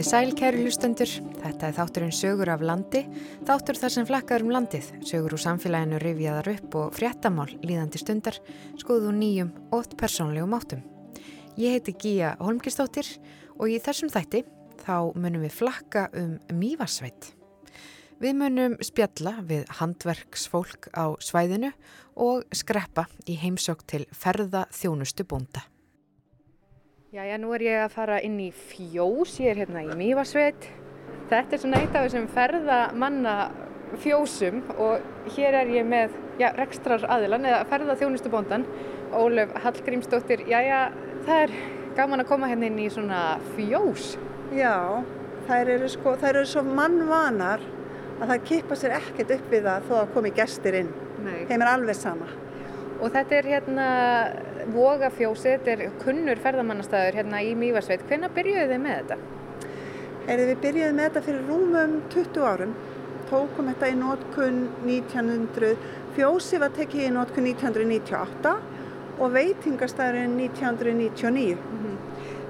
Komið sæl kæru hlustendur, þetta er þátturinn sögur af landi, þáttur þar sem flakkar um landið, sögur úr samfélaginu rifjaðar upp og fréttamál líðandi stundar, skoðu nýjum og persónlegum áttum. Ég heiti Gíja Holmgistóttir og í þessum þætti þá munum við flakka um Mývarsveit. Við munum spjalla við handverksfólk á svæðinu og skreppa í heimsók til ferða þjónustu búnda. Jæja, nú er ég að fara inn í fjós, ég er hérna í Mývarsveit. Þetta er svona eitt af þessum ferðamanna fjósum og hér er ég með já, rekstrar aðilan eða ferða þjónustubóndan, Ólef Hallgrímsdóttir. Jæja, það er gaman að koma hérna inn í svona fjós. Já, þær eru, sko, þær eru svo mannvanar að það kippa sér ekkert upp við það þó að komi gestir inn. Nei. Þeim er alveg sama. Og þetta er hérna Vogafjósi, þetta er kunnur ferðamannastæður hérna í Mývarsveit. Hvenna byrjuðu þið með þetta? Heyrðu, við byrjuðum með þetta fyrir rúmum 20 árum. Tókum þetta í nótkunn 1900. Fjósi var tekið í nótkunn 1998 og veitingastæðurinn 1999.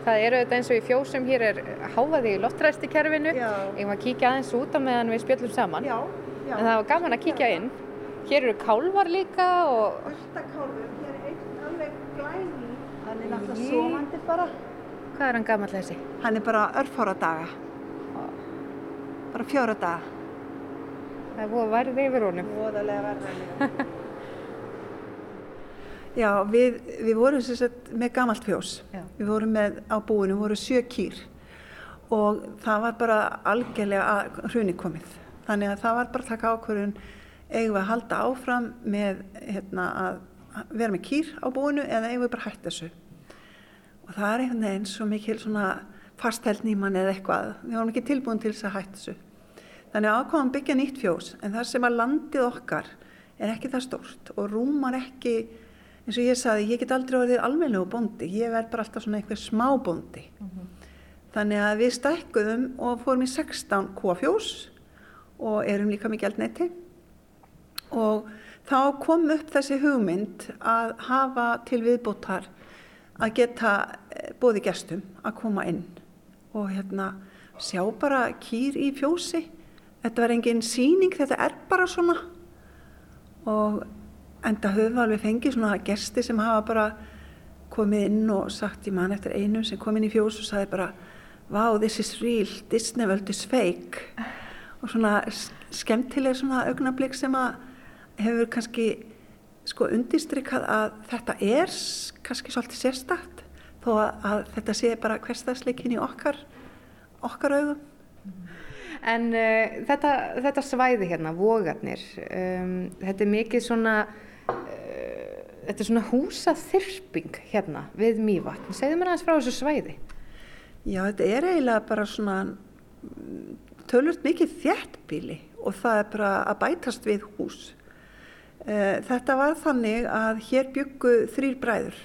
Það eru þetta eins og í fjósum, hér er háfaði í loftræstikerfinu. Ég var að kíkja aðeins út á meðan við spjöllum saman. Já, já. En það var gaman að kíkja inn. Hér eru kálvar líka og Öltakálfur, hér er einn alveg glæni. Hann er náttúrulega Jé. sofandi bara. hvað er hann gamall þessi? Hann er bara örfára daga. Bara fjóra daga. Það er búið værið yfir honum. Voðalega verðanlega. Já, við, við vorum sagt með gamalt fjós. Já. Við vorum með á búinu, við vorum sjö kýr og það var bara algjörlega hruni komið. Þannig að það var bara að taka ákvörðun eigum við að halda áfram með hérna, að vera með kýr á búinu eða eigum við bara að hætta þessu. Og það er einhvern veginn svo mikil svona fastheldn í mann eða eitthvað. Við vorum ekki tilbúin til þess að hætta þessu. Þannig að ákváðum byggja nýtt fjós en það sem að landið okkar er ekki það stórt og rúmar ekki, eins og ég saði, ég get aldrei orðið almennlegu bóndi, ég verð bara alltaf svona einhver smá bóndi. Þannig að við stækkuðum og fórum í 16 kúafjós og erum líka með gjaldneiti og þá kom upp þessi hugmynd að hafa til viðbótar að geta eh, bóði gestum að koma inn og hérna sjá bara kýr í fjósi. Þetta var engin síning, þetta er bara svona. Og enda við alveg fengið svona gesti sem hafa bara komið inn og sagt í mann eftir einu sem kom inn í fjós og sagði bara wow, this is real, Disney World is fake. Og svona skemmtileg svona augnablik sem að hefur kannski sko undistrykað að þetta er kannski svolítið sérstakt þó að, þetta sé bara hverstagsleikin í okkar okkar augum En uh, þetta, þetta svæði hérna, vogarnir, um, þetta er mikið svona, uh, þetta er svona húsaþyrping hérna við Mývatn. Segðu mér aðeins frá þessu svæði. Já, þetta er eiginlega bara svona tölvöld mikið þjættbíli og það er bara að bætast við hús. Eh, Þetta var þannig að hér byggu þrýr bræður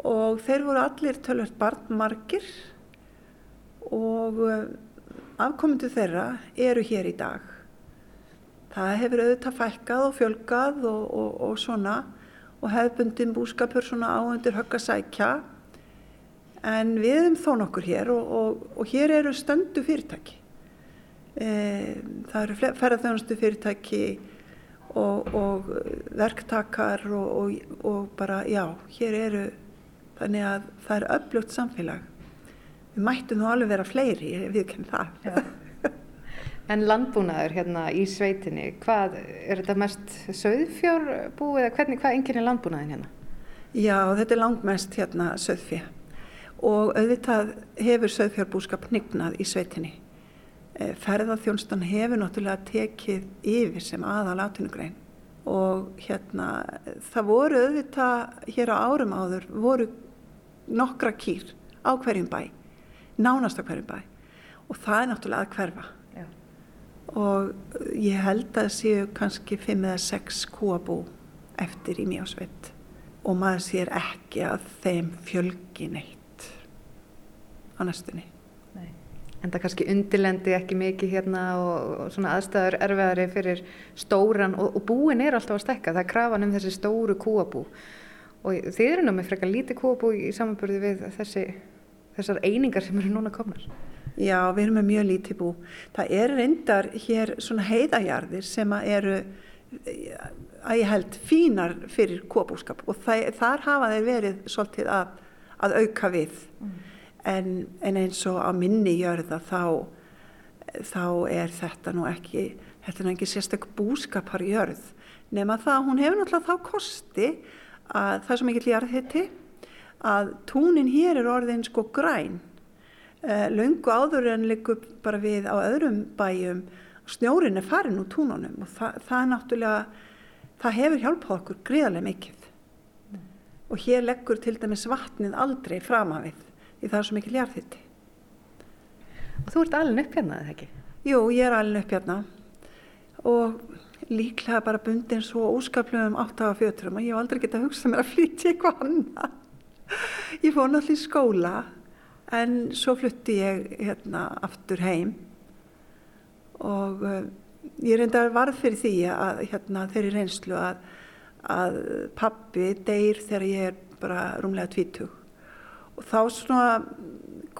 og þeir voru allir tölvöld barnmargir og eh, afkomendu þeirra eru hér í dag. Það hefur auðvitað fækkað og fjölgað og, og, og svona og hefðbundin búskapur svona á undir högg að sækja En við erum þó nokkur hér og, og hér eru stöndu fyrirtæki. E, það eru ferðarþjónustu fyrirtæki og, og verktakar og, og, og bara, já, hér eru, þannig að það er öflugt samfélag. Við mættum nú alveg vera fleiri, ég viðkenn það. En landbúnaður hérna í sveitinni, hvað, er þetta mest söðfjórbúið eða hvernig, hvað enginn er landbúnaðin hérna? Já, þetta er langmest hérna söðfjö og auðvitað hefur söðfjárbúskap hnignað í sveitinni. Eh, Ferðarþjónstan hefur náttúrulega tekið yfir sem aðal atvinnugrein og hérna það voru auðvitað hér á árum áður voru nokkra kýr á hverjum bæ, nánast á hverjum bæ og það er náttúrulega að hverfa Já. og ég held að séu kannski fimm eða sex kúabú eftir í mjósveit og maður sér ekki að þeim fjölgi neitt á næstunni. En það kannski undirlendi ekki mikið hérna og, svona aðstæður erfiðari fyrir stóran og, og búin er alltaf að stekka, það er krafan um þessi stóru kúabú og þið eru nú með frekar lítið kúabú í samanburði við þessi, þessar einingar sem eru núna komnar. Já, við erum með mjög lítið bú. Það er reyndar hér svona heiðajarðir sem eru að ég held fínar fyrir kópúskap og það, þar hafa þeir verið svolítið að, að auka við. Mm. En, en eins og á minni jörða þá, þá er þetta nú ekki, þetta er nú ekki sérstaklega búskapar jörð nema það, hún hefur náttúrulega þá kosti að það sem ekki ljarð hitti að túnin hér er orðin sko græn. Uh, löngu áður en líku bara við á öðrum bæjum snjórin er farin úr túnunum og það, það er náttúrulega það hefur hjálpað okkur gríðarlega mikið. Mm. og hér leggur til dæmis vatnið aldrei fram af við því það er svo mikið ljarð hitti Og þú ert alveg upp hérna, eða ekki? Jú, ég er alveg upp hérna og líklega bara bundin svo óskaplega um átt af fjöturum að ég hef aldrei getað hugsað mér að flytja eitthvað annað. Ég fór náttúrulega í skóla en svo flutti ég hérna aftur heim og uh, ég reynda varð fyrir því að hérna þeirri reynslu að, að pappi deyr þegar ég er bara rúmlega tvítug og þá svona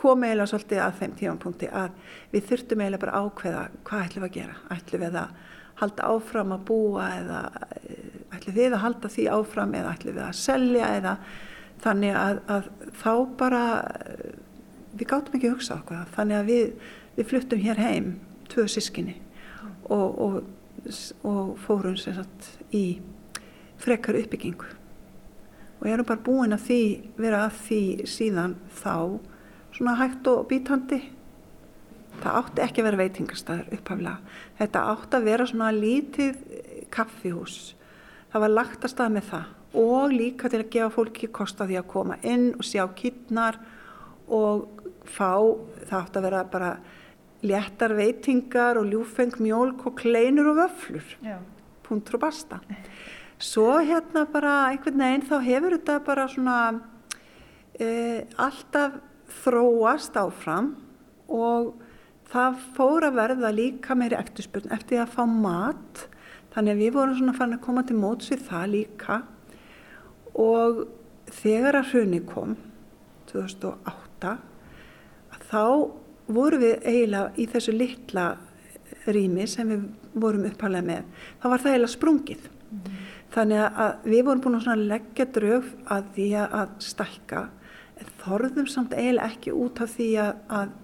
kom eiginlega svolítið að þeim tímanpunkti að við þurftum eiginlega bara ákveða hvað ætlum við að gera, ætlum við að halda áfram að búa eða eh, ætlum við að halda því áfram eða ætlum við að selja eða þannig að, að þá bara eh, við gáttum ekki að hugsa okkur þannig að við, við fluttum hér heim tvö sískinni og, og, og fórum sagt, í frekar uppbyggingu og ég er bara búin að því vera að því síðan þá svona hægt og bítandi það átti ekki að vera veitingastæður upphaflega. Þetta átti að vera svona lítið kaffihús. Það var lagt að stað með það og líka til að gefa fólki kost að því að koma inn og sjá kittnar og fá, það átti að vera bara léttar veitingar og ljúfeng mjölk og kleinur og vöflur. Já. Puntur og basta. Svo hérna bara einhvern veginn þá hefur þetta bara svona e, alltaf þróast áfram og það fór að verða líka meiri eftirspurn eftir að fá mat. Þannig að við vorum svona farin að koma til móts við það líka. Og þegar að hrunni kom 2008 þá vorum við eiginlega í þessu litla rými sem við vorum uppalega með. Þá var það eiginlega sprungið. Mm. Þannig að við vorum búin að leggja draug að því að stækka en þorðum samt eiginlega ekki út af því að, að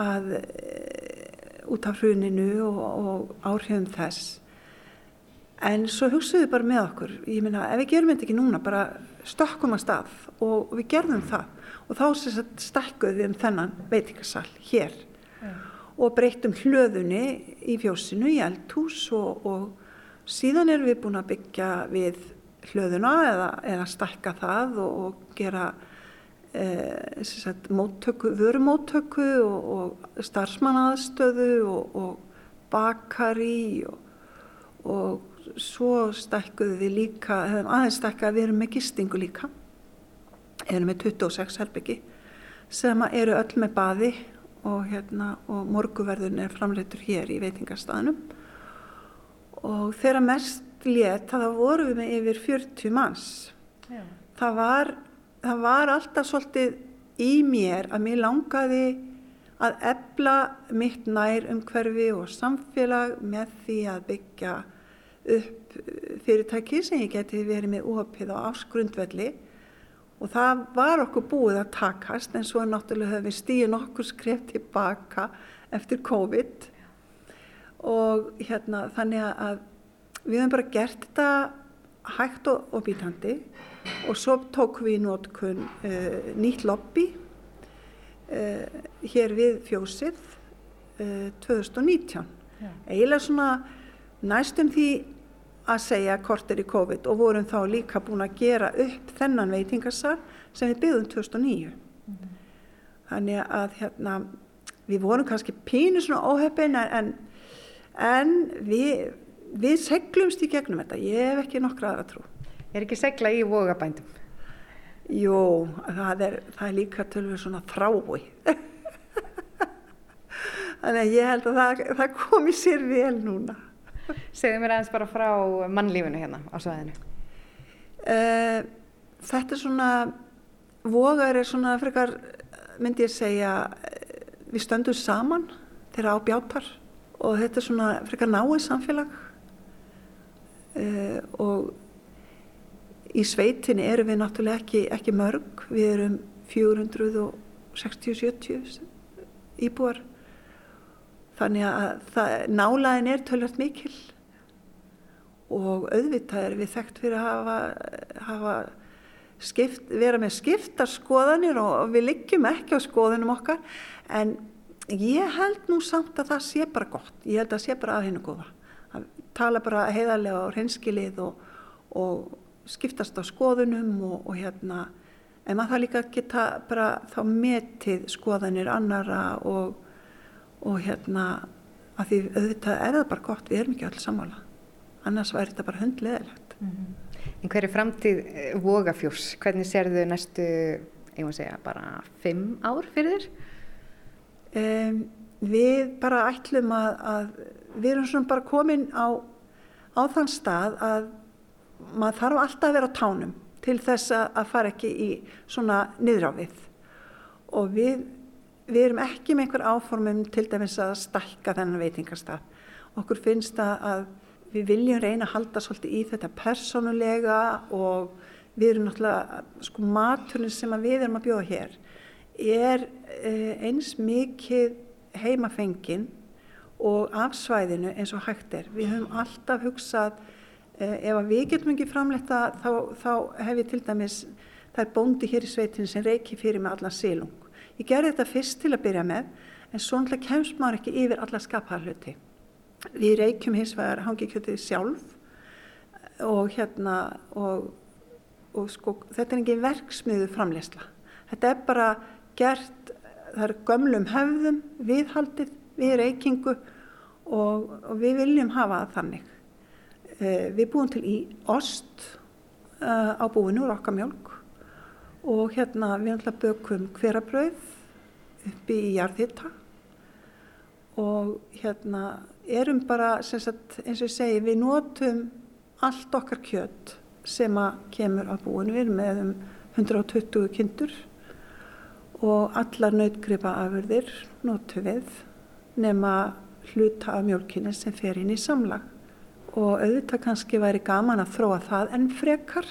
að eh, út af hruninu og, og áhrifum þess en svo hugsaðu bara með okkur ég meina ef við gerum þetta ekki núna bara stökkum að stað og við gerðum það og þá stakkuðum við um þennan veitingasal hér yeah. og breytum hlöðunni í fjósinu í eldhús og, og síðan erum við búin að byggja við hlöðuna eða, eða stakka það og, og gera Eh, sagt, móttöku, vörumóttöku og, og starfsmannaðstöðu og, og bakari og, svo stækkuðu við líka, hefum aðeins stækkað við erum með gistingu líka. Erum með 26 herbyggi sem eru öll með baði og, hérna, og morguverðun er framleitur hér í veitingarstaðnum og þegar mest létt það voru við með yfir 40 manns. Já. það var það var alltaf svolítið í mér að mér langaði að ebla mitt nær umhverfi og samfélag með því að byggja upp fyrirtæki sem ég geti verið með óhapið á ásgrundvelli og það var okkur búið að takast en svo náttúrulega höfum við stíðið nokkur skref tilbaka eftir COVID og hérna þannig að við höfum bara gert þetta hægt og, og bítandi og svo tók við í nótkunn uh, nýtt lobby uh, hér við fjósið uh, 2019 Já. eiginlega svona næstum því að segja kortir í COVID og vorum þá líka búin að gera upp þennan veitingarsar sem við byggðum 2009 mm -hmm. þannig að hérna við vorum kannski pínu svona óheppin en, en við, við seglumst í gegnum þetta ég hef ekki nokkra aðra trú Er ekki segla í vogabændum? Jú, það er, það er líka tölur svona þrái. Þannig að ég held að það, það komi sér vel núna. Segðu mér aðeins bara frá mannlífinu hérna á svæðinu. Uh, þetta er svona, vogar er svona frekar, myndi ég segja, við stöndum saman þegar á bjátar og þetta er svona frekar náið samfélag. Uh, og í sveitinni erum við náttúrulega ekki, ekki mörg, við erum 460-70 íbúar. Þannig að það, nálaðin er tölvöld mikil. Og auðvitað er við þekkt fyrir að hafa, hafa skipt, vera með skiptarskoðanir og við liggjum ekki á skoðunum okkar. En ég held nú samt að það sé bara gott, ég held að það sé bara að hennu góða að tala bara heiðarlega og hreinskilið og, og skiptast á skoðunum og, og hérna en maður það líka geta bara þá metið skoðanir annara og, og hérna að því auðvitað er það bara gott, við erum ekki alls sammála annars væri þetta bara hundleðilegt mm -hmm. En hver er framtíð eh, vogafjós? Hvernig sér þau næstu, ég má segja, bara fimm ár fyrir þér? Um, við bara ætlum að, að við erum svona bara komin á, á þann stað að maður þarf alltaf að vera á tánum til þess að fara ekki í svona niðrávið og við, við erum ekki með einhver áformum til dæmis að stakka þennan veitingarstað. Okkur finnst að við viljum reyna að halda svolítið í þetta personulega og við erum náttúrulega, sko maturinn sem við erum að bjóða hér er eh, eins mikið heimafengin og afsvæðinu eins og hægt er. Við höfum alltaf hugsað Eh, ef við getum ekki framleita þá, þá hef ég til dæmis, það er bóndi hér í sveitinu sem reiki fyrir með allan sílung. Ég gerði þetta fyrst til að byrja með en svo náttúrulega kemst maður ekki yfir alla skapaðarluti. Við reikjum hins vegar hangikjötið sjálf og hérna og, og sko þetta er ekki verksmiðu framleysla. Þetta er bara gert, það er gömlum hefðum, viðhaldið, við reikingu og, og við viljum hafa það þannig. Eh, við búum til í ost uh, á búinu úr okkar mjölk og hérna við ætla að bökum hverabröð uppi í jarðhitta og hérna erum bara sagt, eins og ég segi við notum allt okkar kjött sem að kemur á búinu við erum með um 120 kindur og allar nautgripa afurðir notum við nema hluta af mjölkinni sem fer inn í samlag og auðvitað kannski væri gaman að þróa það enn frekar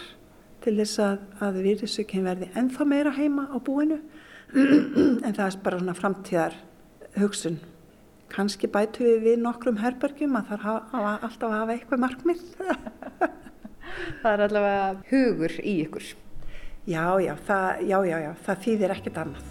til þess að, að virðisökinn verði ennþá meira heima á búinu en það er bara svona framtíðar hugsun. Kannski bætu við við nokkrum herbergjum að það hafa alltaf hafa eitthvað markmið. það er allavega hugur í ykkur. Já, já, það, já, já, já, það þýðir ekkert annað.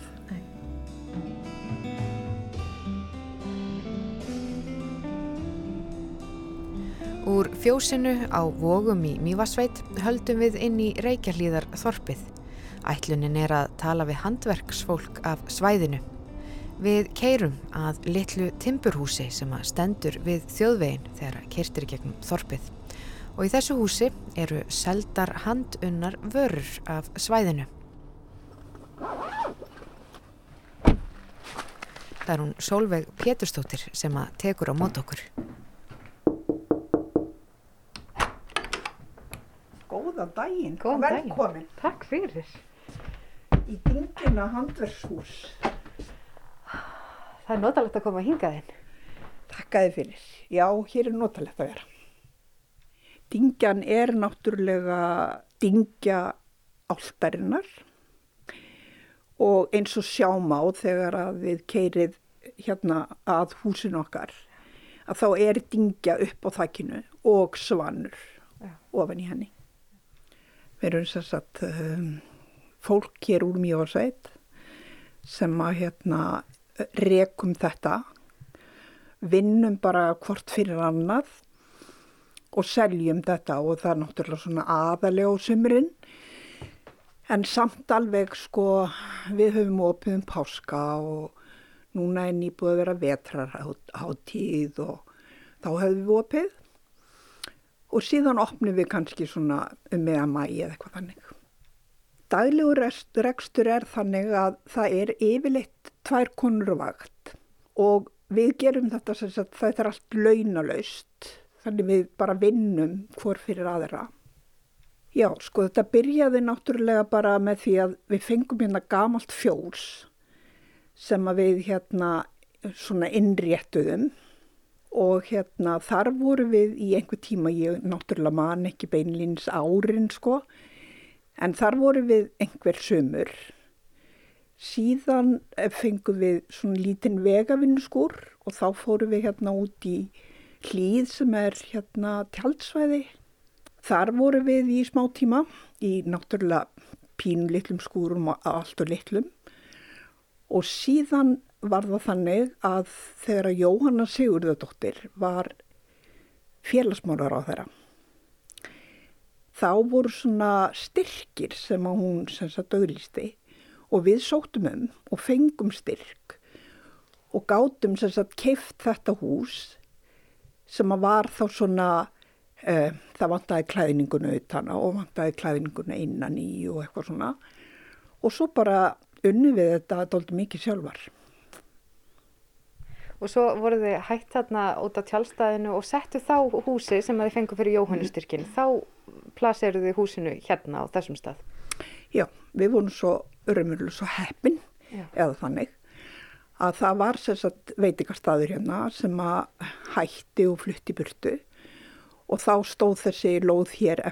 Úr fjósinu á vogum í Mývasveit höldum við inn í Reykjahlíðar þorpið. Ætlunin er að tala við handverksfólk af svæðinu. Við keirum að litlu timburhúsi sem að stendur við þjóðvegin þegar keirtir gegnum þorpið. Og í þessu húsi eru seldar handunnar vörur af svæðinu. Það er hún Solveig Péturstóttir sem að tekur á mót okkur. Góðan daginn Góðan og velkomin. Daginn. Takk fyrir. Í dingina handvershús. Það er notalegt að koma að hinga þinn. Takkaði fyrir. Já, hér er notalegt að vera. Dingjan er náttúrulega dingja áltarinnar og eins og sjáum á þegar að við keirið hérna að húsin okkar að þá er dingja upp á þakkinu og svanur ja. ofan í henni. Við erum sér satt um, fólk hér úr mjósveit sem að hérna rekum þetta, vinnum bara hvort fyrir annað og seljum þetta og það er náttúrulega svona aðalega á sumurinn. En samt alveg sko við höfum opið um páska og núna er nýbúið að vera vetrarháttíð og þá höfum við opið og síðan opnum við kannski svona um meðan mægi eða eitthvað þannig. Daglegur rekstur er þannig að það er yfirleitt tvær konur vakt og við gerum þetta sem að það er allt launalaust þannig við bara vinnum hvort fyrir aðra. Já, sko þetta byrjaði náttúrulega bara með því að við fengum hérna gamalt fjórs sem að við hérna svona innréttuðum og hérna þar voru við í einhver tíma, ég náttúrulega man ekki beinlýns árin sko, en þar voru við einhver sömur. Síðan fengum við svona lítinn vegavinnskúr og þá fórum við hérna út í hlýð sem er hérna tjaldsvæði. Þar voru við í smá tíma í náttúrulega pínlitlum skúrum og allt og litlum og síðan var það þannig að þegar Jóhanna Sigurðardóttir var félagsmálar á þeirra þá voru svona styrkir sem að hún sem sagt auðlisti og við sóttum um og fengum styrk og gátum sem sagt keift þetta hús sem að var þá svona uh, það vantæði klæðninguna utan og vantæði klæðninguna innan í og eitthvað svona og svo bara unni við þetta doldi mikið sjálfar. Og svo voru þið hægt þarna út á tjálstæðinu og settu þá húsi sem þið fengu fyrir Jóhannustyrkin. Þá plaseru þið húsinu hérna á þessum stað? Já, við vorum svo örumurlega svo heppin Já. eða þannig að það var sérsagt veitikastæður hérna sem að hætti og flutti burtu og þá stóð þessi lóð hér,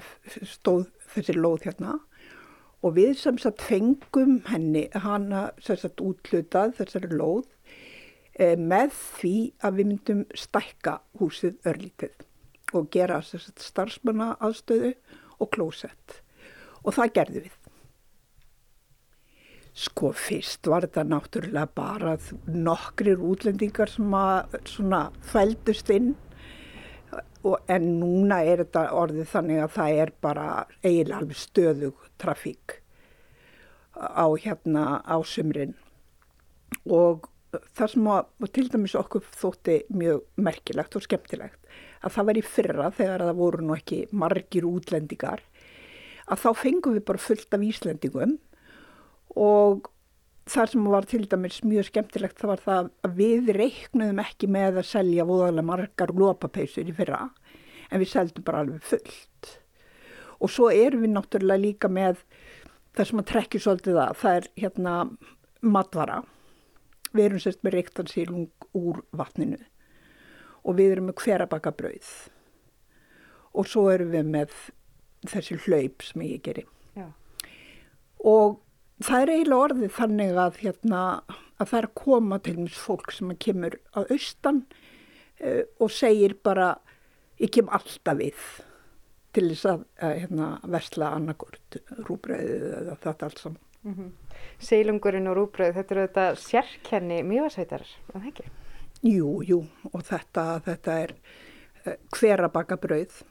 stóð þessi lóð hérna og við sem sagt fengum henni hana sem sagt útlutað þessari lóð e, með því að við myndum stækka húsið örlítið og gera sem sagt starfsmanna aðstöðu og klósett og það gerði við. Sko fyrst var þetta náttúrulega bara nokkrir útlendingar sem að svona fældust inn. En núna er þetta orðið þannig að það er bara eiginlega alveg stöðug trafík á hérna á sumrin. Og það sem að til dæmis okkur þótti mjög merkilegt og skemmtilegt að það var í fyrra þegar það voru nú ekki margir útlendingar að þá fengum við bara fullt af Íslendingum og þar sem var til dæmis mjög skemmtilegt það var það að við reiknuðum ekki með að selja voðalega margar lópapeysur í fyrra en við seldum bara alveg fullt. Og svo erum við náttúrulega líka með það sem að trekki svolítið að það er hérna matvara. Við erum sérst með reiktansílung úr vatninu. Og við erum með hverabaka brauð. Og svo erum við með þessi hlaup sem ég geri. Já. og það er eiginlega orðið þannig að, hérna, að það er að koma til mjög fólk sem kemur á austan uh, og segir bara ég kem alltaf við til þess að uh, hérna, versla annarkort rúbröðið eða þetta allt saman. Mm -hmm. Seilungurinn og rúbröðið, þetta eru þetta sérkenni mjögarsveitar, er það ekki? Jú, jú og þetta, þetta er uh, hver að baka bröð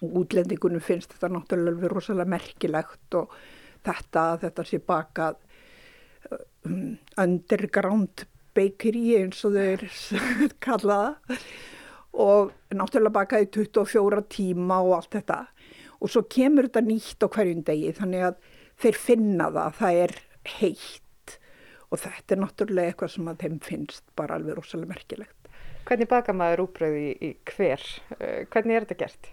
og útlendingunum finnst þetta náttúrulega rosalega merkilegt og þetta, þetta sé bakað um, underground bakery eins og er kallaða og náttúrulega bakað í 24 tíma og allt þetta og svo kemur þetta nýtt á hverjum degi þannig að þeir finna það, það er heitt og þetta er náttúrulega eitthvað sem að þeim finnst bara alveg rosalega merkilegt. Hvernig baka maður úbröði í hver? Eh, hvernig er þetta gert?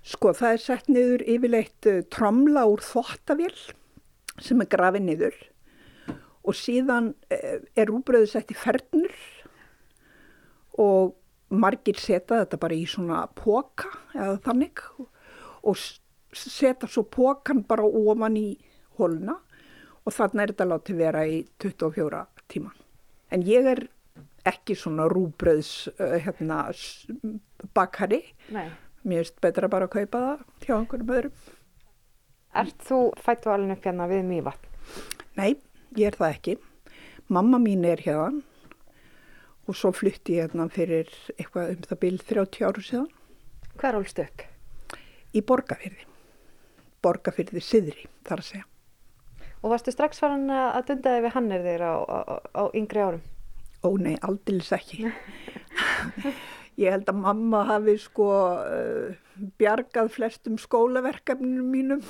Sko það er sett niður yfirleitt uh, tromla úr þottavél sem er grafið niður og síðan uh, er úbröðu sett í fernur og margir setja þetta bara í svona póka eða þannig og setja svo pókan bara ofan í holuna og þannig er þetta látið vera í 24 tíma. En ég er ekki svona rúbröðs uh, hérna, bakari. Nei mér finnst betra bara að kaupa það hjá einhvern öðrum. Ert þú fættu alveg upp hérna við Mývatn? Nei, ég er það ekki. Mamma mín er hérna og svo flytti ég hérna fyrir eitthvað um það byrð 30 áru síðan. Hvað er álst upp? Í Borgafyrði. Borgafyrði Siðri, þar að segja. Og varstu strax farin að dundaði við hann er þeir á, á, á yngri árum? Ó nei, aldils ekki. Ég held að mamma hafi sko uh, bjargað flestum skólaverkefninu mínum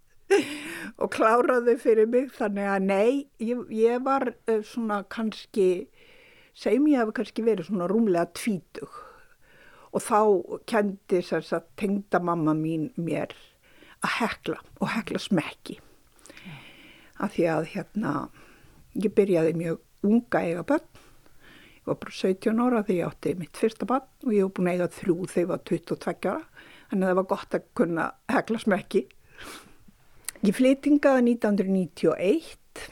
og kláraði fyrir mig þannig að nei, ég, ég var uh, svona kannski, segjum ég hafi kannski verið svona rúmlega tvítug og þá kendi þess að tengda mamma mín mér að hekla og hekla smekki. Af því að hérna Ég byrjaði mjög unga eiga börn. Ég var bara 17 ára þegar ég átti mitt fyrsta barn og ég hef búin að eiga þrjú þegar ég var 22 ára. Þannig að það var gott að kunna hegla smekki. Ég flytingaði 1991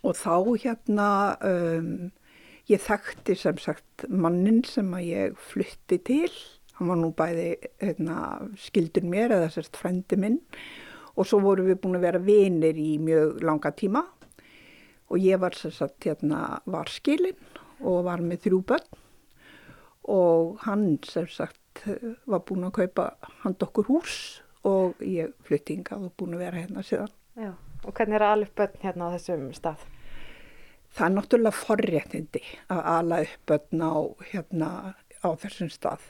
og þá hérna um, ég þekkti sem sagt mannin sem að ég flytti til. Hann var nú bæði hérna, skildur mér eða sérst frendi minn og svo vorum við búin að vera vinir í mjög langa tíma og ég var sagt hérna var skilinn og var með þrjú börn og hann sem sagt var búin að kaupa hand okkur hús og ég flyttingað og búin að vera hérna síðan. Já, og hvernig er að alveg börn hérna á þessum stað? Það er náttúrulega forréttindi að ala upp börn á, hérna, á þessum stað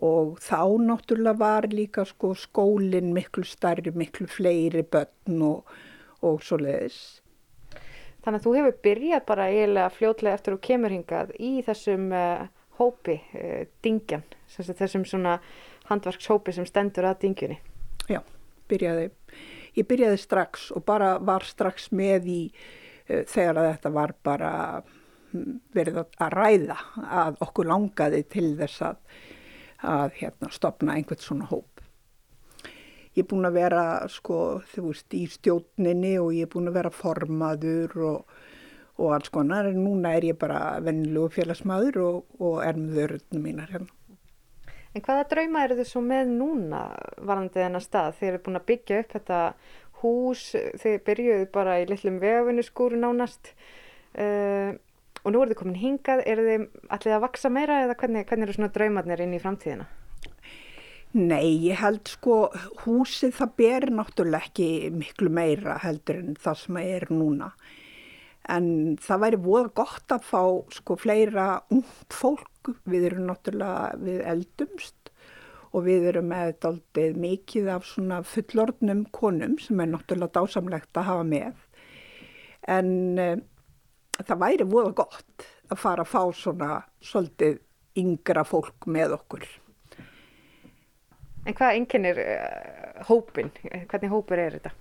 og þá náttúrulega var líka sko skólinn miklu starri, miklu fleiri börn og, og svo leiðis. Þannig að þú hefur byrjað bara eiginlega fljótlega eftir að kemur hingað í þessum uh, hópi, uh, dingjan, þessum svona handverkshópi sem stendur að dingjunni. Já, byrjaði, ég byrjaði strax og bara var strax með í uh, þegar að þetta var bara hm, verið að ræða að okkur langaði til þess að, að hérna, stopna einhvern svona hóp ég er búin að vera sko, þú veist, í stjórninni og ég er búin að vera formaður og, og alls konar en núna er ég bara vennilegu félagsmaður og, og er með þörðunum mínar hérna. En hvaða drauma eru þið svo með núna varandi þennar stað? Þið eru búin að byggja upp þetta hús, þið byrjuðu bara í litlum vegavinnuskúru nánast uh, og nú eru þið komin hingað, eru þið allir að vaksa meira eða hvernig, hvernig eru svona draumarnir inn í framtíðina? Nei, ég held sko húsið það ber náttúrulega ekki miklu meira heldur en það sem er núna. En það væri voða gott að fá sko fleira ungt fólk. Við erum náttúrulega við eldumst og við erum með daldið mikið af svona fullordnum konum sem er náttúrulega dásamlegt að hafa með. En uh, það væri voða gott að fara að fá svona svolítið yngra fólk með okkur. En hvað enginnir uh, eh, hópin? Hvernig hópur er þetta?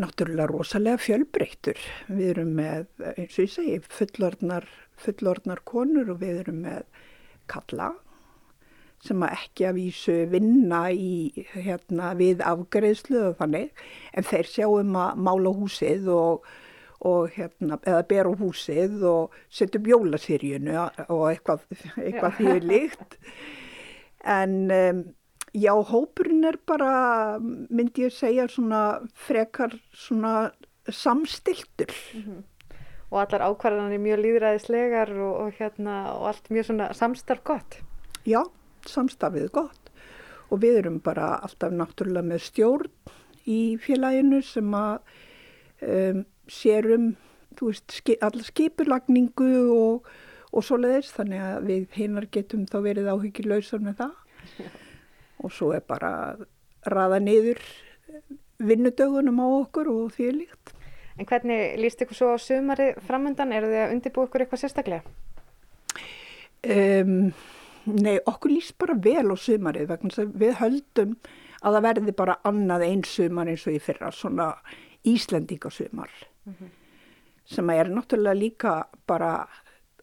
Náttúrulega rosalega fjölbreyttur. Við erum með, eins og ég segi, fullorðnar, fullorðnar konur og við erum með kalla sem að ekki að vísu vinna í, hérna, við afgreðslu og þannig, en þeir sjáum að mála húsið og, og hérna, eða bera húsið og setja upp jólasýrjunu og eitthvað, eitthvað því líkt en um, já, hópurinn er bara, myndi ég segja, svona frekar svona samstiltur. Mm -hmm. Og allar ákvarðanir mjög líðræðislegar og, og, hérna, og allt mjög svona samstarf gott? Já, samstarfið gott og við erum bara alltaf náttúrulega með stjórn í félaginu sem að um, sérum, þú veist, ski, allar skipurlagningu og og svo leiðis þannig að við hinnar getum þá verið áhyggjuleysar með það og svo er bara raða niður vinnudögunum á okkur og því er líkt. En hvernig líst ykkur svo á sumari framöndan? Er þið að undirbú ykkur eitthvað sérstaklega? Um, nei, okkur líst bara vel á sumarið vegna að við höldum að það verði bara annað eins sumar eins og í fyrra, svona Íslandíkasumar mm -hmm. sem er náttúrulega líka bara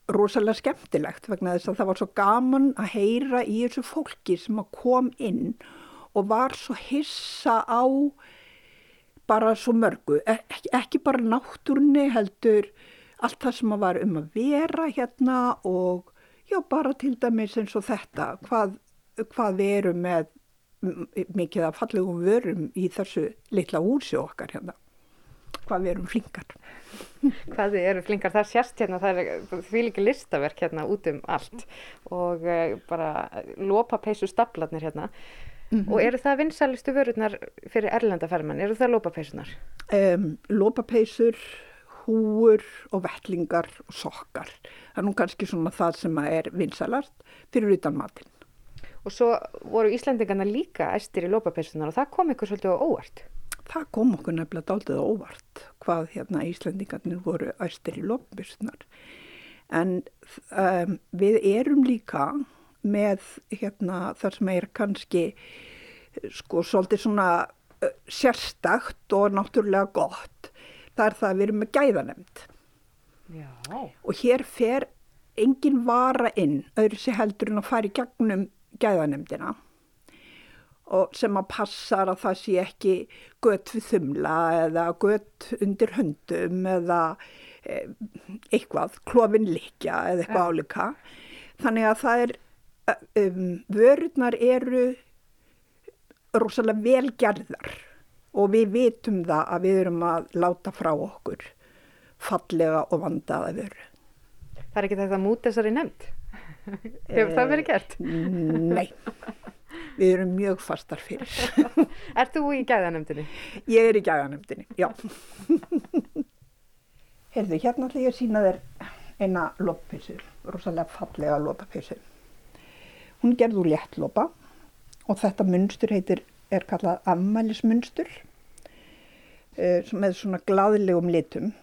rosalega skemmtilegt vegna þess að það var svo gaman að heyra í þessu fólki sem að kom inn og var svo hissa á bara svo mörgu, Ek ekki bara náttúrni heldur allt það sem að var um að vera hérna og já bara til dæmis eins og þetta, hvað, hvað við erum með mikið af fallegum vörum í þessu litla húsi okkar hérna hvað við erum flinkar. Hvað við erum flinkar, það sérst hérna, það er því líka listaverk hérna út um allt og uh, bara lópapeisu staplarnir hérna mm -hmm. og eru það vinsalistu vörurnar fyrir erlendaferman, eru það lópapeisunar? Um, lópapeisur, húur og vellingar og sokkar. Það er nú kannski svona það sem er vinsalast fyrir utan matinn. Og svo voru Íslandingarna líka æstir í lópapeisunar og það kom ykkur svolítið á óvart það kom okkur nefnilega daldið óvart hvað hérna Íslandingarnir voru æstir í lofnbjörnsnar en um, við erum líka með hérna þar sem er kannski sko svolítið svona uh, sérstakt og náttúrulega gott. Það er það að við erum með gæðanemnd Já. og hér fer engin vara inn öðru sér heldur en að fara í gegnum gæðanemdina og sem að passar að það sé ekki gött við þumla eða gött undir höndum eða e, eitthvað, klofin líkja eða eitthvað Ja. álíka. Þannig að það er, um, vörurnar eru rosalega velgerðar og við vitum það að við erum að láta frá okkur fallega og vandaða vöru. Það er ekki þetta mút þessari nefnd. Hefur það verið gert? Nei, við erum mjög fastar fyrir. Ert þú í gæðanemndinni? Ég er í gæðanemdini, já. Heyrðu, hérna ætla ég að sína þér eina lópapeysu, rosalega fallega lópapeysu. Hún er gerð úr léttlópa og þetta munstur heitir, er kallað ammælismunstur uh, með svona glaðlegum litum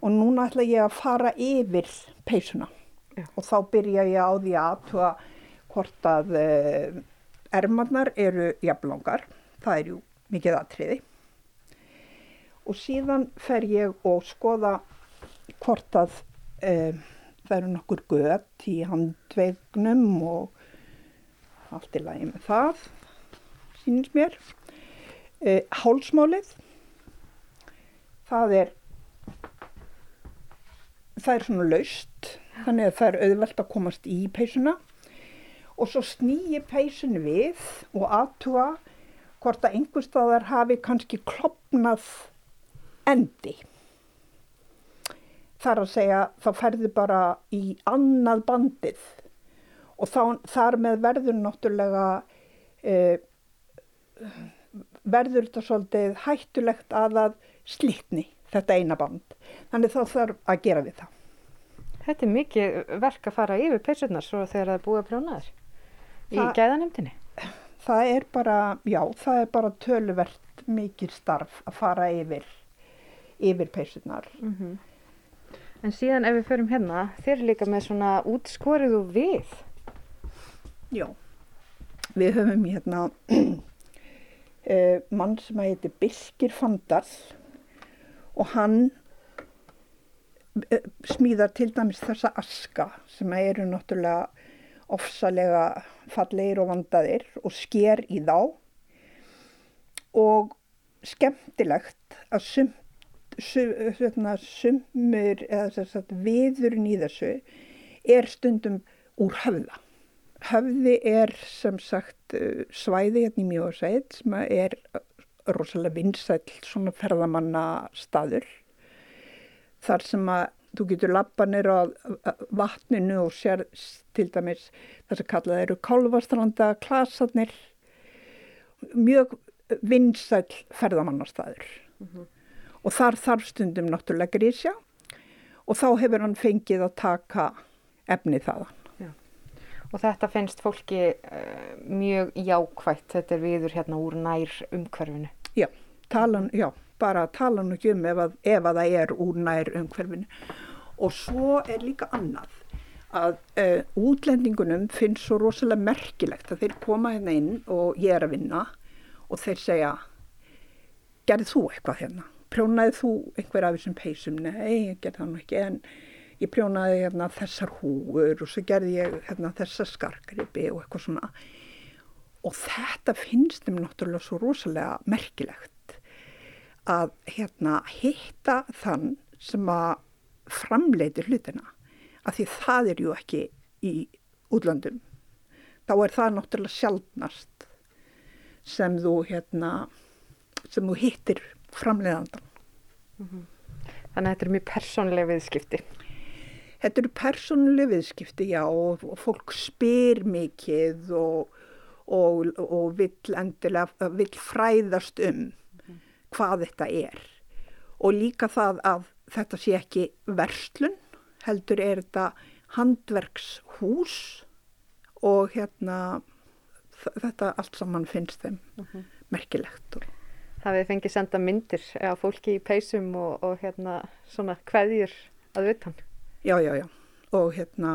og núna ætla ég að fara yfir peysuna Já. og þá byrja ég á því að hvort að ermarnar eru jafnlangar, það er jú mikið atriði og síðan fer ég og skoða hvort að uh, það eru nokkur gött í handvegnum og allt í lagi með það, sínist mér. Uh, hálsmálið, það er, það er svona laust, þannig að það er auðvelt að komast í peysuna og svo snýi peysunni við og aðtuga hvort að einhver staðar hafi kannski klopnað endi. Þar að segja, þá ferði bara í annað bandið og þá, þar með verður náttúrulega eh, verður þetta svolítið hættulegt að það slitni þetta eina band. Þannig þá þarf að gera við það. Þetta er mikið verk að fara yfir peysurnar svo þegar það er búið að prjóna þér. Í gæðanemndinni? Það er bara, já, það er bara töluvert mikið starf að fara yfir, yfir peysunar. En síðan ef við förum hérna, eru líka með svona útskorið og við. Já, við höfum hérna uh, mann sem að heiti Birkir Fandal og hann uh, smíðar til dæmis þessa aska sem eru náttúrulega ofsalega fallegir og vandaðir og sker í þá og skemmtilegt að sum, sum, svona, sumur eða að viðurinn í þessu er stundum úr höfða. Höfði er sem sagt svæði hérna í Mjóðsveit sem er rosalega vinsæll svona ferðamanna staður. Þar sem að þú getur lappa nýra vatninu og sér til dæmis þess að kallað eru kálfastranda klasarnir. Mjög vinsæll ferðamannastaður. Og þar þarf stundum náttúrulega grísja og þá hefur hann fengið að taka efni þaðan. Og þetta finnst fólki uh, mjög jákvætt, þetta er viður hérna úr nær umhverfinu. Já, talan, já, bara tala nú ekki um ef að, ef að það er úr nær umhverfinu. Og svo er líka annað að uh, útlendingunum finnst svo rosalega merkilegt að þeir koma hérna inn og ég er að vinna og þeir segja, gerðið þú eitthvað hérna? Prjónaði þú einhver af þessum peysum? Nei, ég gerði það nú ekki en ég prjónaði hérna þessar húur og svo gerði ég hérna þessar skarkripi og eitthvað svona. Og þetta finnst þeim náttúrulega svo rosalega merkilegt að hérna hitta þann sem að framleitir hlutina af því það er ju ekki í útlandum. Þá er það náttúrulega sjálfnast sem þú hérna sem þú hittir framleiðandan. Þannig að þetta er mjög persónlega viðskipti. Þetta eru persónuleg viðskipti, já, og, og fólk spyr mikið og, og, og vill endilega, vill fræðast um hvað þetta er. Og líka það að þetta sé ekki verslun, heldur er þetta handverkshús og hérna þetta allt saman finnst þeim merkilegt. Og, Það við fengið senda myndir af fólki í peysum og, og hérna svona kveðjur að utan. Já, já, já. Og hérna,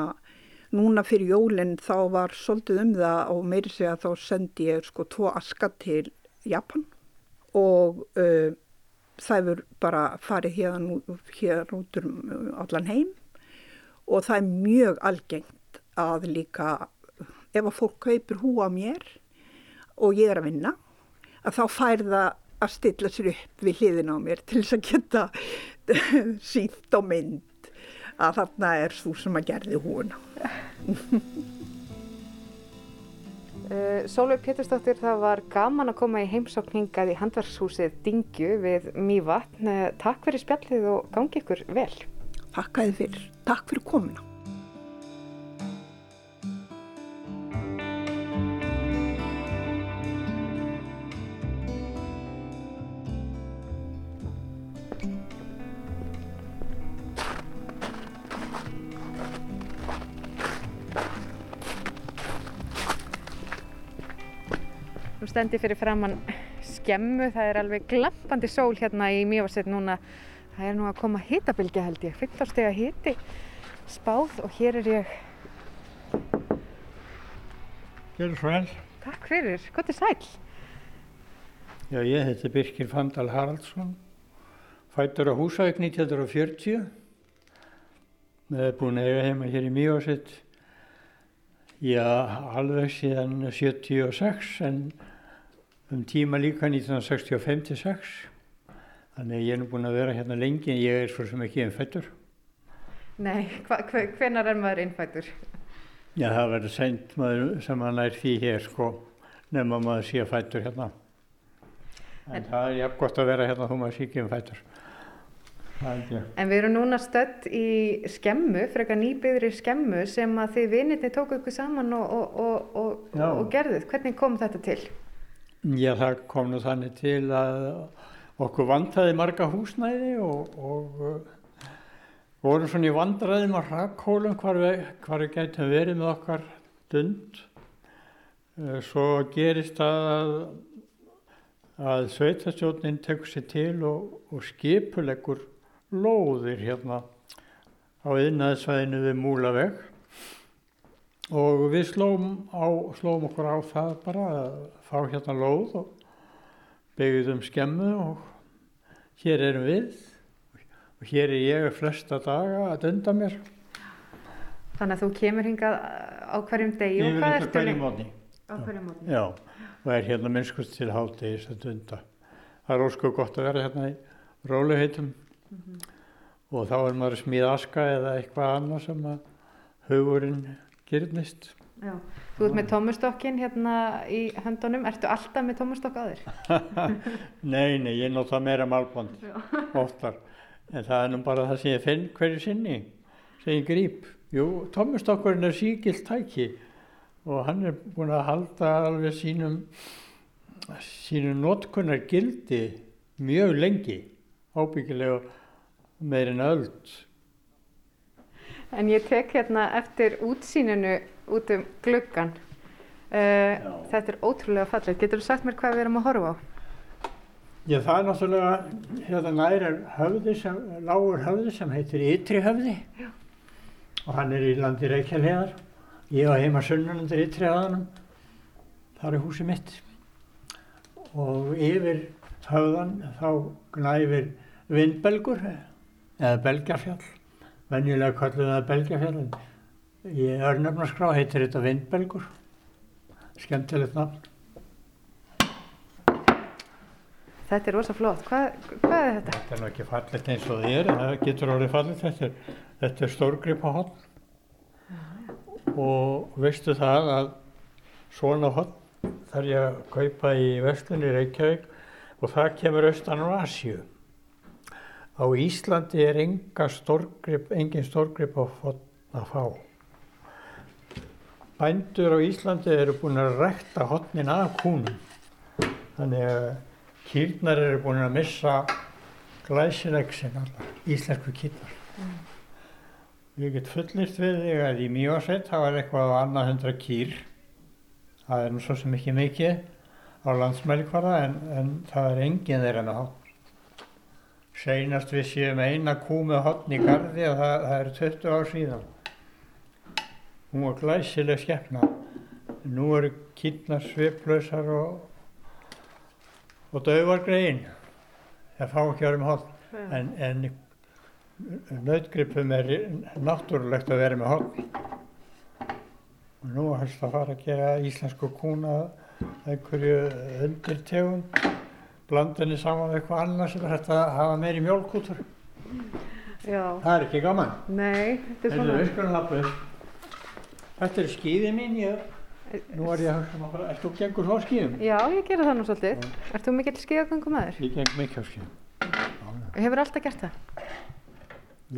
núna fyrir jólinn þá var svolítið um það og meiri segja þá sendi ég sko tvo aska til Japan og uh, það hefur bara farið hérna, hérna út um allan heim og það er mjög algengt að líka ef að fólk kaupir húa mér og ég er að vinna að þá fær það að stilla sér upp við hliðin á mér til þess að geta sínt og mynd að þarna er þú sem að gerði húuna. Uh, Sólveig Pétursdóttir, það var gaman að koma í heimsókningað í handverkshúsið Dingju við Mývatn. Uh, takk fyrir spjallið og gangi ykkur vel. Takk að þið fyrir. Takk fyrir komina. Stendi fyrir framann skemmu, það er alveg glampandi sól hérna í Mývarsveit núna. Það er nú að koma hitabilgja held ég, 15 steg að hiti spáð og hér er ég. Gjör svo vel. Takk fyrir, hvað er sæl? Já, ég heiti Birkir Fandal Haraldsson, fættur á Húsavík 1940. Við erum búin að eiga heima hér í Mývarsveit, já, alveg síðan 76 en um tíma líka 1965-66. Þannig að ég er nú búin að vera hérna lengi en ég er svo sem ekki einn fættur. Nei, hva, hva, hvenar er maður innfættur? Já, það verður sent maður sem að nær því hér sko, nema maður sé fættur hérna. En, En- það er jafn gott að vera hérna þó maður sé ekki einn fættur. En við erum núna stödd í skemmu, frekar nýbyggðri skemmu sem að þið vinirni tóku ykkur saman og, og, og, og gerðuð. Hvernig kom þetta til? Já, það kom nú þannig til að okkur vantaði marga húsnæði og, og uh, vorum svona í vandræðum á rakkólum hvar við, við gætum verið með okkar dund. Uh, Svo gerist að, að sveitastjórnin tekur sér til og, og skipuleggur lóðir hérna á yðnaðsvæðinu við Múlaveg og við slóum, á, slóum okkur á það bara að fá hérna lóð og byggðum skemmu og hér erum við og hér er ég flesta daga að dunda mér Þannig að þú kemur hingað á hverjum degi og hvað ertu lengi? Á hverjum mótni? Já, og er hérna minnskust til háttegis að dunda. Það er ósku gott að vera hérna í róluheitum og þá er maður að smíða aska eða eitthvað annað sem að hugurinn gyrnist. Já. Þú ert með tómustokkin hérna í höndunum. Ertu alltaf með tómustokk á þér? Nei, nei, ég nota meira málbond oftar. En það er nú bara það sem ég finn hverju sinni, sem ég grýp. Jú, Tómustokkurinn er síkilt tæki og hann er búinn að halda alveg sínum, sínum notkunnar gildi mjög lengi, ábyggilega meirinn öld. En ég tek hérna eftir útsýninu út um gluggan. Uh, þetta er ótrúlega fallið. Getur þú sagt mér hvað við erum að horfa á? Já, það er náttúrulega, hérna nær er höfði sem, lágur höfði sem heitir Ytri höfði Já. og hann er í landi Reykjavíðar. Ég var heima sunnan undir Ytri höfðanum, þar er húsið mitt og yfir höfðan þá gnæfir vindbelgur eða belgjafjall, venjulega kallum það belgjafjall en í örnöfnaskrá heitir þetta vindbelgur, skemmtilegt nafn. Þetta er rosa flott. Hvað, hvað er þetta? Þetta er nú ekki fallit eins og þið er, það getur orðið fallit. Þetta er, þetta er stórgrip á hotn. Og veistu það að svona hotn þarf ég að kaupa í vestunni Reykjavík og það kemur austan á Asju. Á Íslandi er stórgrip, engin stórgrip að fá. Bændur á Íslandi eru búin að rækta hotnin af kúnum. Þannig að kýrnar eru búin að missa glæsileg sem allar, íslensku kýrnar. Ég get fullirt við þig að í Mjósveit það var eitthvað á annað hundra kýr. Það er nú svo sem ekki mikið á landsmælikvarða en, en það er engin þeirra með hotn. Seinast við séum eina kú með hotn í gardi og það, það er 20 ár síðan. Hún var glæsileg skepna. Nú eru kýrnar sviplausar og og dauvar greiðin. það fá ekki að vera með hotn. En, en nautgripum er náttúrulegt að vera með hotn. Og nú helst að fara að gera íslensku kúna einhverju undirtegund, blandinni saman með eitthvað annað sem er hægt að hafa meiri mjölkútur. Já. Það er ekki gaman. Nei, þetta er Þetta er svona... auskurlanlappur. Þetta er skíðið mín, ég, nú er ég að hugsa maður, ert þú gengur svo skíðum? Já, ég gera það nú svolítið. Ert þú mikill skíðagöngum aður? Ég geng mikið á skíðum. Hefur alltaf gert það?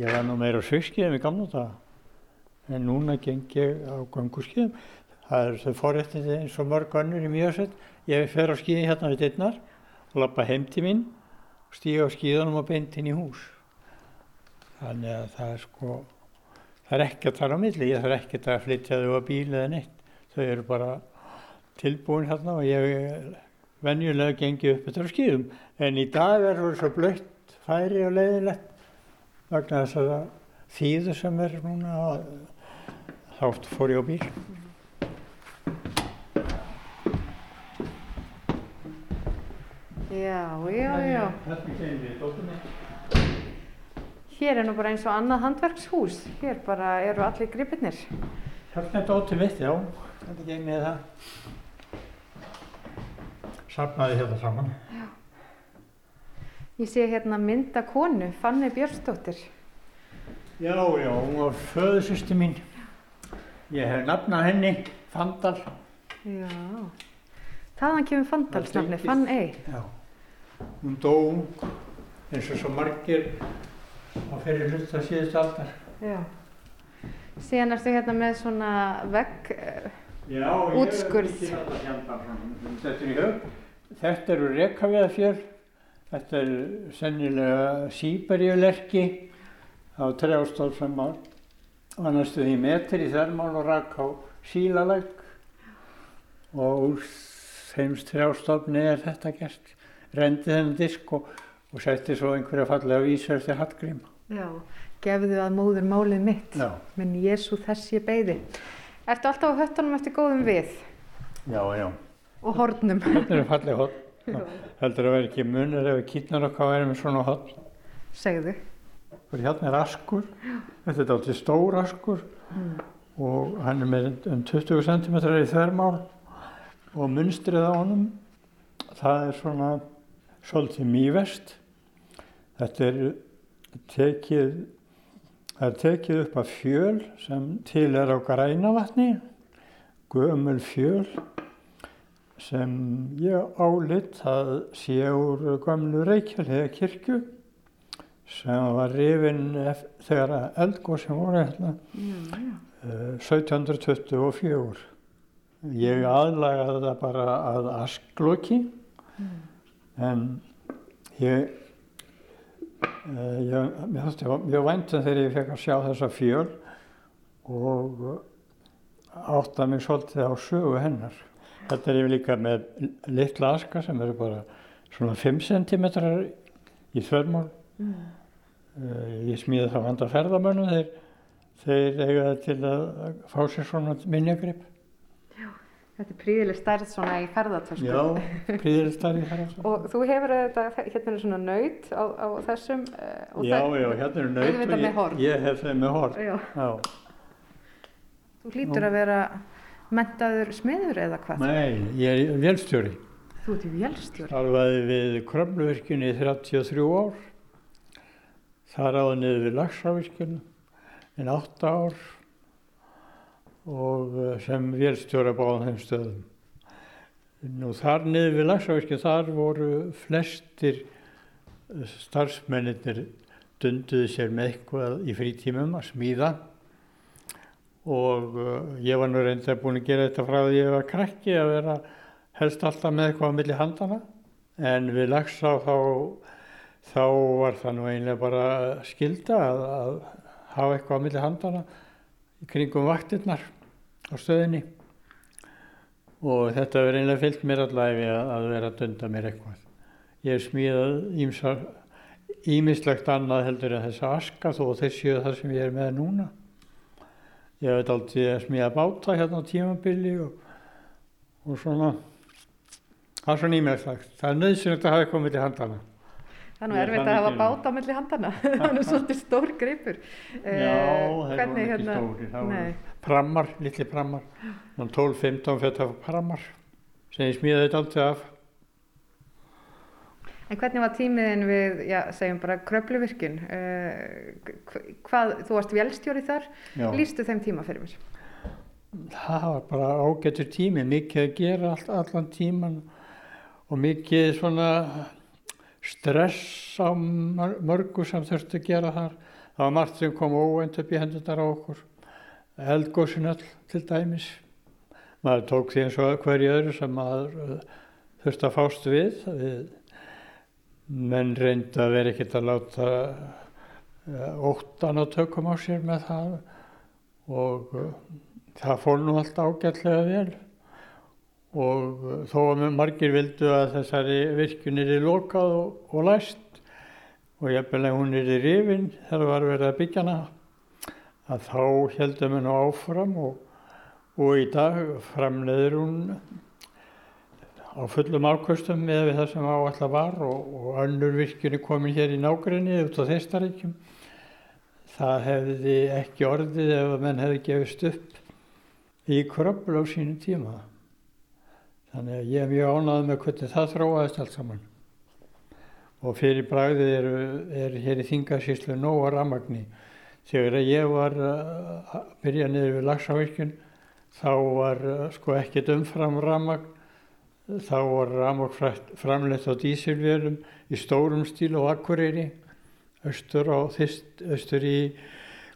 Ég var nú meira á sögskíðum í gamla daga, en núna geng ég á gönguskíðum. Það er þau forréttindi eins og mörg önnur í mjögsett. Ég fer á skíði hérna við og lappa heim til mín og stíga á skíðunum og beint inn í hús. Þannig að það er sko, það er að tala á milli, ég þarf ekki að flytja þau á bíl eða neitt. Þau eru bara tilbúin hérna og ég venjulega gengi upp eftir skíðum. En í dag er það svo blött færi og leiðilegt vegna þess að þýðu sem er núna þá fór ég á bíl. Já, já, já. Þetta. Hér er nú bara eins og annað handverkshús. Hér bara eru allir gripirnir. Hérna er dóttur mitt, já. Þetta kemur við það. Safnaði hérna saman. Ég sé hérna mynda konu, Fanny Björnsdóttir. Já, já, hún var föðusysti mín. Ég hef nafnað henni, Fandal. Já. Þaðan kemur Fandalsnafni. Fann Ey. Hún dó eins og svo margir á fyrir hluta síðust aldar. Já. Síðan ertu hérna með svona vegg. eh, Já, Útskurð. ég hef ekki þetta hérna svona, þetta er í höf. Þetta eru rekaviðafjör, þetta er sennilega síberjulerki á var var næstu því metri í þermál og rak á sílalæk og úr þeim trjástofni er þetta gert. Rendi þennan disk og, og setti svo einhverja fallega vísur eftir Hallgrím. Já. Gefðu að móður málið mitt. Já, Minn Jésu þess ég beigði. Ertu alltaf á höttunum eftir góðum við já, já. og hornum? Þetta eru fallega hotn. Heldur að vera ekki munur ef við kýtnar okkar væri með svona hotn. Segðu. Og hérna er askur, þetta er alltaf stór askur og hann er með um 20 cm í þvermál og munstrið á honum, það er svona svolítið mývest. Þetta er tekið, er tekið upp af fjöl sem til er á grænavatni, gömul fjöl sem ég álit að sé úr gömlu Reykjavíða kirkju sem var rifin þegar eldgóðsum voru hérna uh, 1724. Ég aðlagaði það bara að askloki en ég, uh, ég, mér þótti mjög væntum þegar ég fekk að sjá þessa fjöl og átta mig svolítið á sögu hennar. Þetta er ég líka með litla aska sem eru bara svona 5 cm í þörmál. Uh, ég smíði það vanda ferðamönnum þeir, þeir eiga það til að fá sér svona minjagrip. Þetta er príðileg stærð svona í ferðartösku. Já, príðilistar í ferðamönnum. Og þú hefur þetta, hérna er svona naut á, á þessum. eh, Já, það- já, hérna naut Auðvitað og ég, ég hef þeim með horn. Já. Já. Þú hlýtur að vera mentaður smiður eða hvað? Nei, ég er vélstjóri. Þú ert í vélstjóri. Starfaði við Krömluvirkjunni í 33 ár. Þar áður niður við Laxavirkjunni en 8 ár og eh, sem vélstjóri á báðum þeim stöðum. Nú þar niður við Laxavirkjunni þar voru flestir eh, starfsmennir dunduði sér með eitthvað í frítímum að smíða. Og uh, ég var nú reyndar búin að gera þetta frá því ég var krakki að vera helst alltaf með eitthvað á milli handana en við Laxá þá, þá var það nú einlega bara skilda að, að hafa eitthvað á milli handana í kringum vaktirnar á stöðinni og þetta verður einlega fyllt mér allæfi að, vera að dunda mér eitthvað. Ég hef smíðað ímislegt annað heldur en þessa aska þó þessi það sem ég er með núna. Ég hef aldrei að smíða báta hérna á tímabili og, og svona, það er svona ímjögslagt. Það er nöðsynlegt að hafa með til handana. Það er nú erfitt að hafa bát á milli handana, það er svolítið stór greipur. Já, það er ekki stóri, það voru prammar, litli prammar, 12-15 fjöta prammar sem ég smíði þetta alltaf af. En hvernig var tímiðin við, já, segjum bara kröpluvirkun, uh, hvað, þú varst velstjóri þar, já. lístu þeim tíma fyrir mér? Það var bara ágættur tími, mikið að gera all, allan tíman og mikið svona stress á mörgu sem þurfti að gera þar. Það var margt sem kom óvænt upp í hendundar á okkur, eldgóðsinn all til dæmis. Maður tók því eins og hverju öðru sem maður uh, þurfti að fást við. menn reynda að vera ekkert að láta uh, óttan á tökum á sér með það og uh, það fór nú allt ágætlega vel og uh, þó að margir vildu að þessari virkun er í lokað og, og læst og jafnveg hún er í rifin þegar það var verið að byggja hana að þá heldum nú áfram og, og í dag framleiður hún á fullum ákvöstum með það sem áallar var og, og önnur virkjunni komin hér í nágrinni út á Þeistaríkjum. Það hefði ekki orðið ef að menn hefði gefist upp í kröppul á sínu tíma. Þannig að ég er mjög ánað með hvernig það þróaðist allt saman. Og fyrir bragðið er, er hér í Þingarsíslu nóga ramagni. Þegar ég var að byrja niður við Laxavirkjun þá var sko ekkert umfram ramagn þá var ramok framleitt á dísilvélum í stórum stíl og akkurýri austur, austur í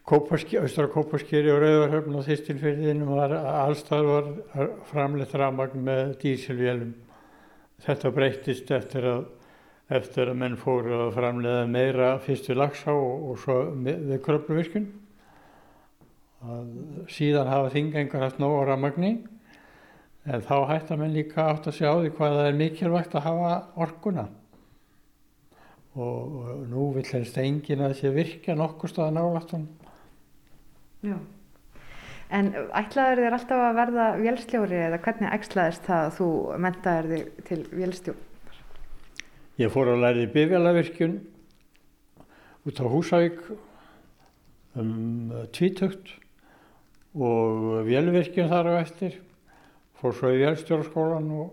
austur á Kópaskýri og Rauðarhöfn og þýstilfyrðinum var allstað var framleitt ramagn með dísilvélum þetta breytist eftir að eftir að menn fóru að framleiða meira fyrst við Laxá og, og svo við Kröpluvirkun síðan hafa þingengar haft nóg á ramagni en þá hættar menn líka átt að sjá því hvað það er mikilvægt að hafa orkuna. Og nú vil helst engin að sé virkja nokkur staða nálatun Já. En ætlaður þér alltaf að verða vélstjóri eða hvernig ætlaðist það að þú mentaður þig til vélstjórn? Ég fór að læri bifjalavirkjun út á Húsavík um tvítökt og vélvirkjun þar á eftir. Fór svo í vélstjórnskólan og,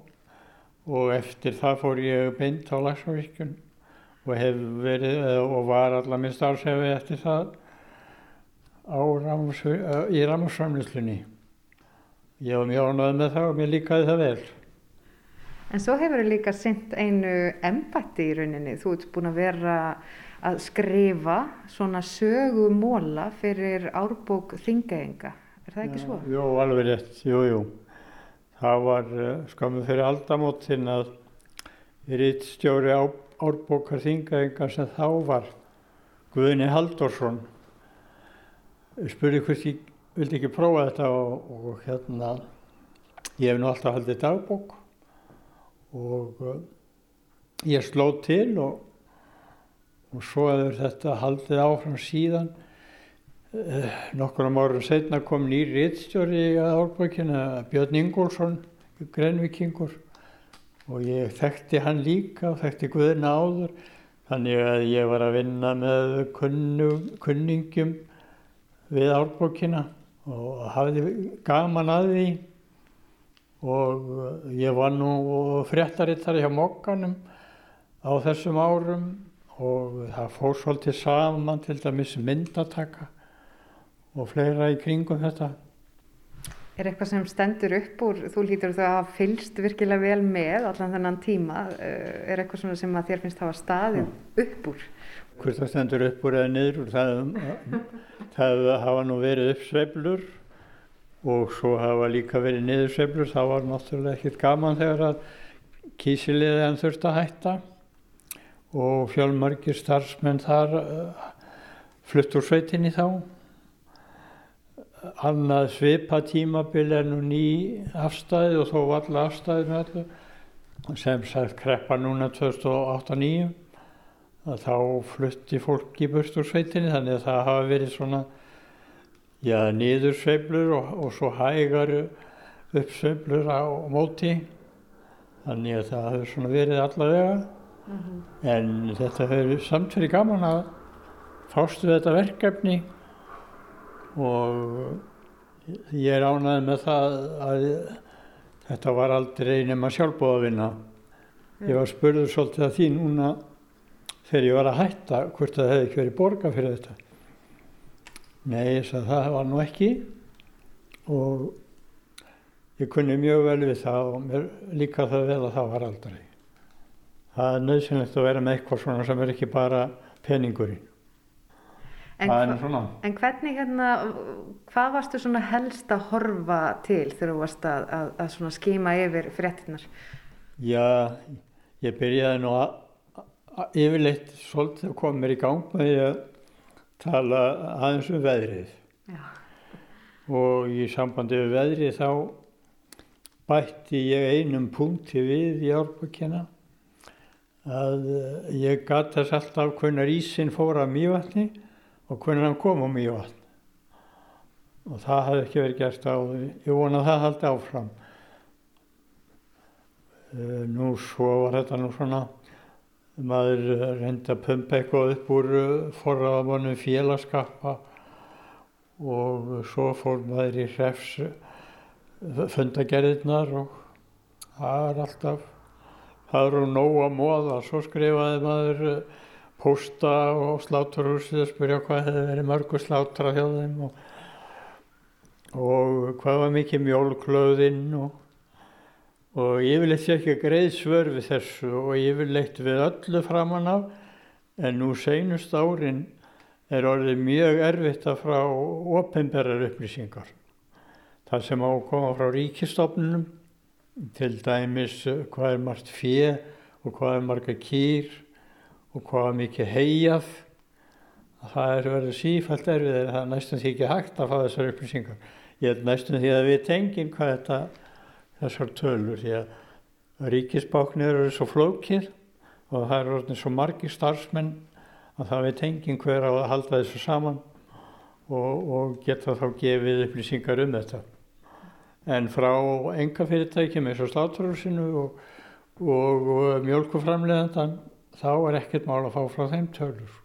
og eftir það fór ég beint á Laxavirkjun og hef verið og var allar minn starfsefi eftir það ramos, í rammarsframlýslunni. Ég var mjög ánægð með það og mér líkaði það vel. En svo hefur þið líka sendt einu embatti í rauninni. Þú ert búin að vera að skrifa svona sögumóla fyrir árbók þingæðinga. Er það ekki svo? Jú, alveg rétt. Jú, jú. Það var eh, skamum fyrir aldamótin að rittstjóri árbókar þingaðinga sem þá var Guðni Haldorsson spurði hvort ég vildi ekki prófa þetta og, og hérna ég hef nú alltaf haldið dagbók og uh, ég sló til og, og svo hefur þetta haldið áfram síðan. Eh, Nokkur árum setna kom nýr rittstjóri að árbókina, Björn Ingólfsson, grenvikingur og ég þekkti hann líka og þekkti Guðina áður þannig að ég var að vinna með kunnum, kunningjum við árbókina og hafði gaman að því og ég var nú fréttarittari hjá mokkanum á þessum árum og það fór svolítið saman til dæmis myndataka og fleira í kringum þetta. Er eitthvað sem stendur upp úr, þú lítur þú að fylst virkilega vel með allan þennan tíma, eh, er eitthvað sem að þér finnst hafa staðið upp úr? Hvort það stendur upp úr eða niður úr, það, það hafa nú verið uppsveiflur og svo hafa líka verið niðursveiflur, það var náttúrulega ekkert gaman þegar að kísiliðan þurfti að hætta og fjálmargir starfsmenn þar uh, flutt úr sveitinni þá. Annað svipa tímabil er nú ný afstæði og þó alla afstæði með allu sem sagt kreppa núna 2008-2009 að þá flutti fólk í bustursveitinni þannig að það hafa verið svona já niðursveiflur og, og svo hægar uppsveiflur á móti. Þannig að það hefur svona verið allavega. En þetta hefur samt fyrir gaman að fástu þetta verkefni. Og ég er ánægð með það að þetta var aldrei nema sjálfbóðavinna. Ég var spurður svolítið að því núna þegar ég var að hætta hvort það hefði ekki verið borga fyrir þetta. Nei, ég sagði það var nú ekki og ég kunni mjög vel við það og mér líka það vel að það var aldrei. Það er nöðsynlegt að vera með eitthvað svona sem er ekki bara peningurinn. En, hva, en hvernig hérna, hvað varstu svona helst að horfa til þegar þú varst að, að, að svona skima yfir fréttinnar? Já, ég byrjaði nú að yfirleitt svolítið að koma mér í gang með því að tala aðeins um veðrið. Já. Og í sambandi við veðrið þá bætti ég einum punkti við í árbúkina að eh, ég gat þess alltaf hvernig ísinn fór að mývatni og hvernig hann kom á mývatn. Og það hafði ekki verið gert áður. Ég vona að það haldi áfram. Eh, Nú svo var þetta nú svona, maður reyndi að pumpa eitthvað upp úr forraðamunum félagskappa og svo fór maður í hrefs fundagerðirnar og það er alltaf, það eru nóg að móða. Svo skrifaði maður eh, pósta og sláturhúsið að spyrja hvað hefði verið mörgu slátra hjá þeim og, og hvað var mikið mjólklöðinn og og yfirleitt ekki greið svör við þessu og yfirleitt við öllu framan af en nú seinust árin er orðið mjög erfitt að frá opinberar upplýsingar. Það sem á að koma frá ríkistofnunum, til dæmis eh, hvað er margt fjö og hvað er marga kýr og hvað er mikið heijað, það er verið sífælt erfið, það er næstum því ekki hægt að fá þessar upplýsingar. Ég er næstum því að við tengin hvað þetta þessar tölur því að ríkisbáknir eru svo flókir og það eru orðin svo margi starfsmenn að það veit engin hver að halda þessu saman og, og geta þá gefið upplýsingar um þetta. En frá enga fyrirtækjum eins og sláturhúsinu og, og, og mjölkuframleðandan þá er ekkert mál að fá frá þeim tölur.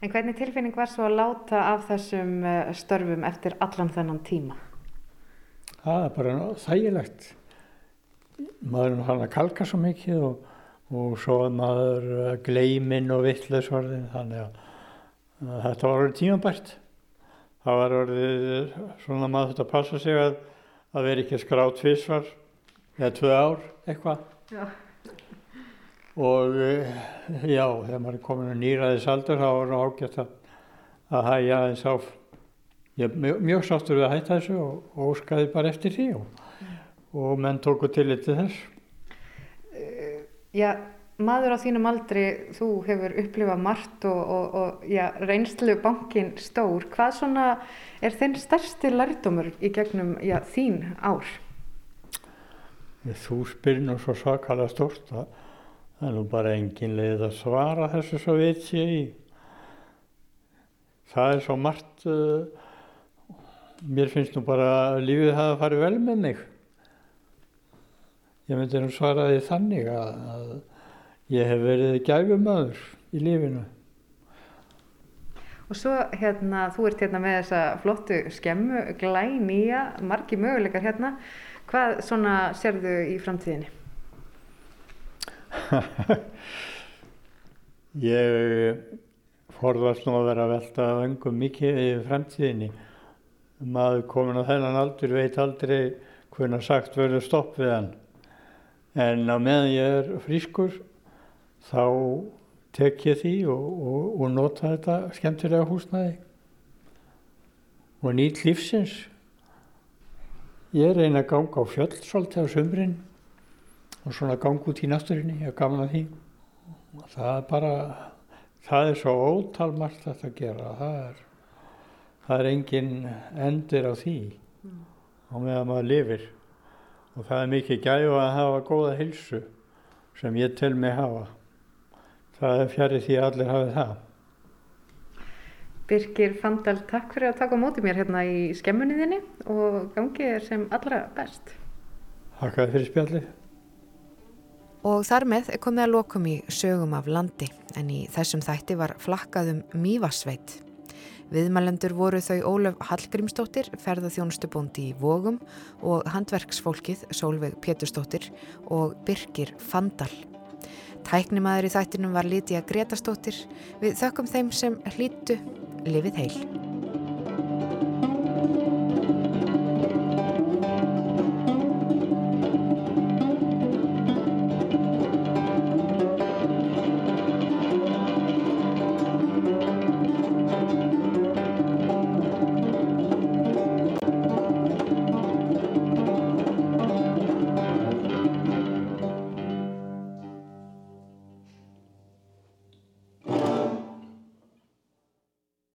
En hvernig tilfinning var svo að láta af þessum eh, störfum eftir allan þennan tíma? Það er bara þægilegt. Maður er hann að kalka svo mikið og, og svo er maður eh, gleiminn og vittleysvarðin þannig að, að þetta var orðið tímabært. Það var orðið svona að maður þetta passa sig að, að vera ekki skrátt fyrstvar eða tvö ár eitthvað. Já. Og eh, já, þegar maður er komin að nýraðis aldur þá var það ágætt að, að hægja aðeins á ég er mjög, mjög sáttur við að hætta þessu og, og óskaði bara eftir því og, og menn tóku til eitthvað þess. Já, maður á þínum aldri, þú hefur upplifað margt og, og, og já, reynslu bankin stór. Hvað svona er þinn stærsti lærdómur í gegnum já, þín ár? Þú spyrir nú svo svakalega stórt að það er nú bara engin leið að svara þessu svo veit ég í. Það er svo margt, uh, mér finnst nú bara að lífið hafa farið vel með mig. Ég myndi nú svara því þannig að, ég hef verið gæfumöður í lífinu. Og svo hérna, þú ert hérna með þessa flottu skemmu, glænýja, margi möguleikar hérna. Hvað svona sérðu í framtíðinni? ég forðast nú að vera að velta öngum mikið í framtíðinni. Maður komin á þennan aldur veit aldrei hvernig sagt verður stopp við hann. En á meðan ég er frískur þá tek ég því og, og, og nota þetta skemmtilega húsnæði og nýtt lífsins. Ég reyna að ganga á fjöll svolítið á sömbrinn og svona ganga út í náttúrinni, ég er gaman að því. Og það er bara, það er svo ótalmart þetta að gera, það er, það er engin endir á því á meðan maður lifir. Og það er mikið gæfa að hafa góða hilsu sem ég tel mig hafa. Það er fjari því að allir hafið það. Birgir Fandal, takk fyrir að taka á móti mér hérna í skemmunni þinni og gangið er sem allra best. Hakkaði fyrir spjallið. Og þar með er komið að lokum í sögum af landi en í þessum þætti var flakkaðum Mývasveit. Viðmælendur voru þau Ólaf Hallgrímsdóttir, ferðaþjónustubóndi í Vógum og handverksfólkið Sólveig Pétursdóttir og Birgir Fandal. Tæknimaður í þættinum var Lítiða Gretastóttir við þökkum þeim sem hlýttu lifið heil.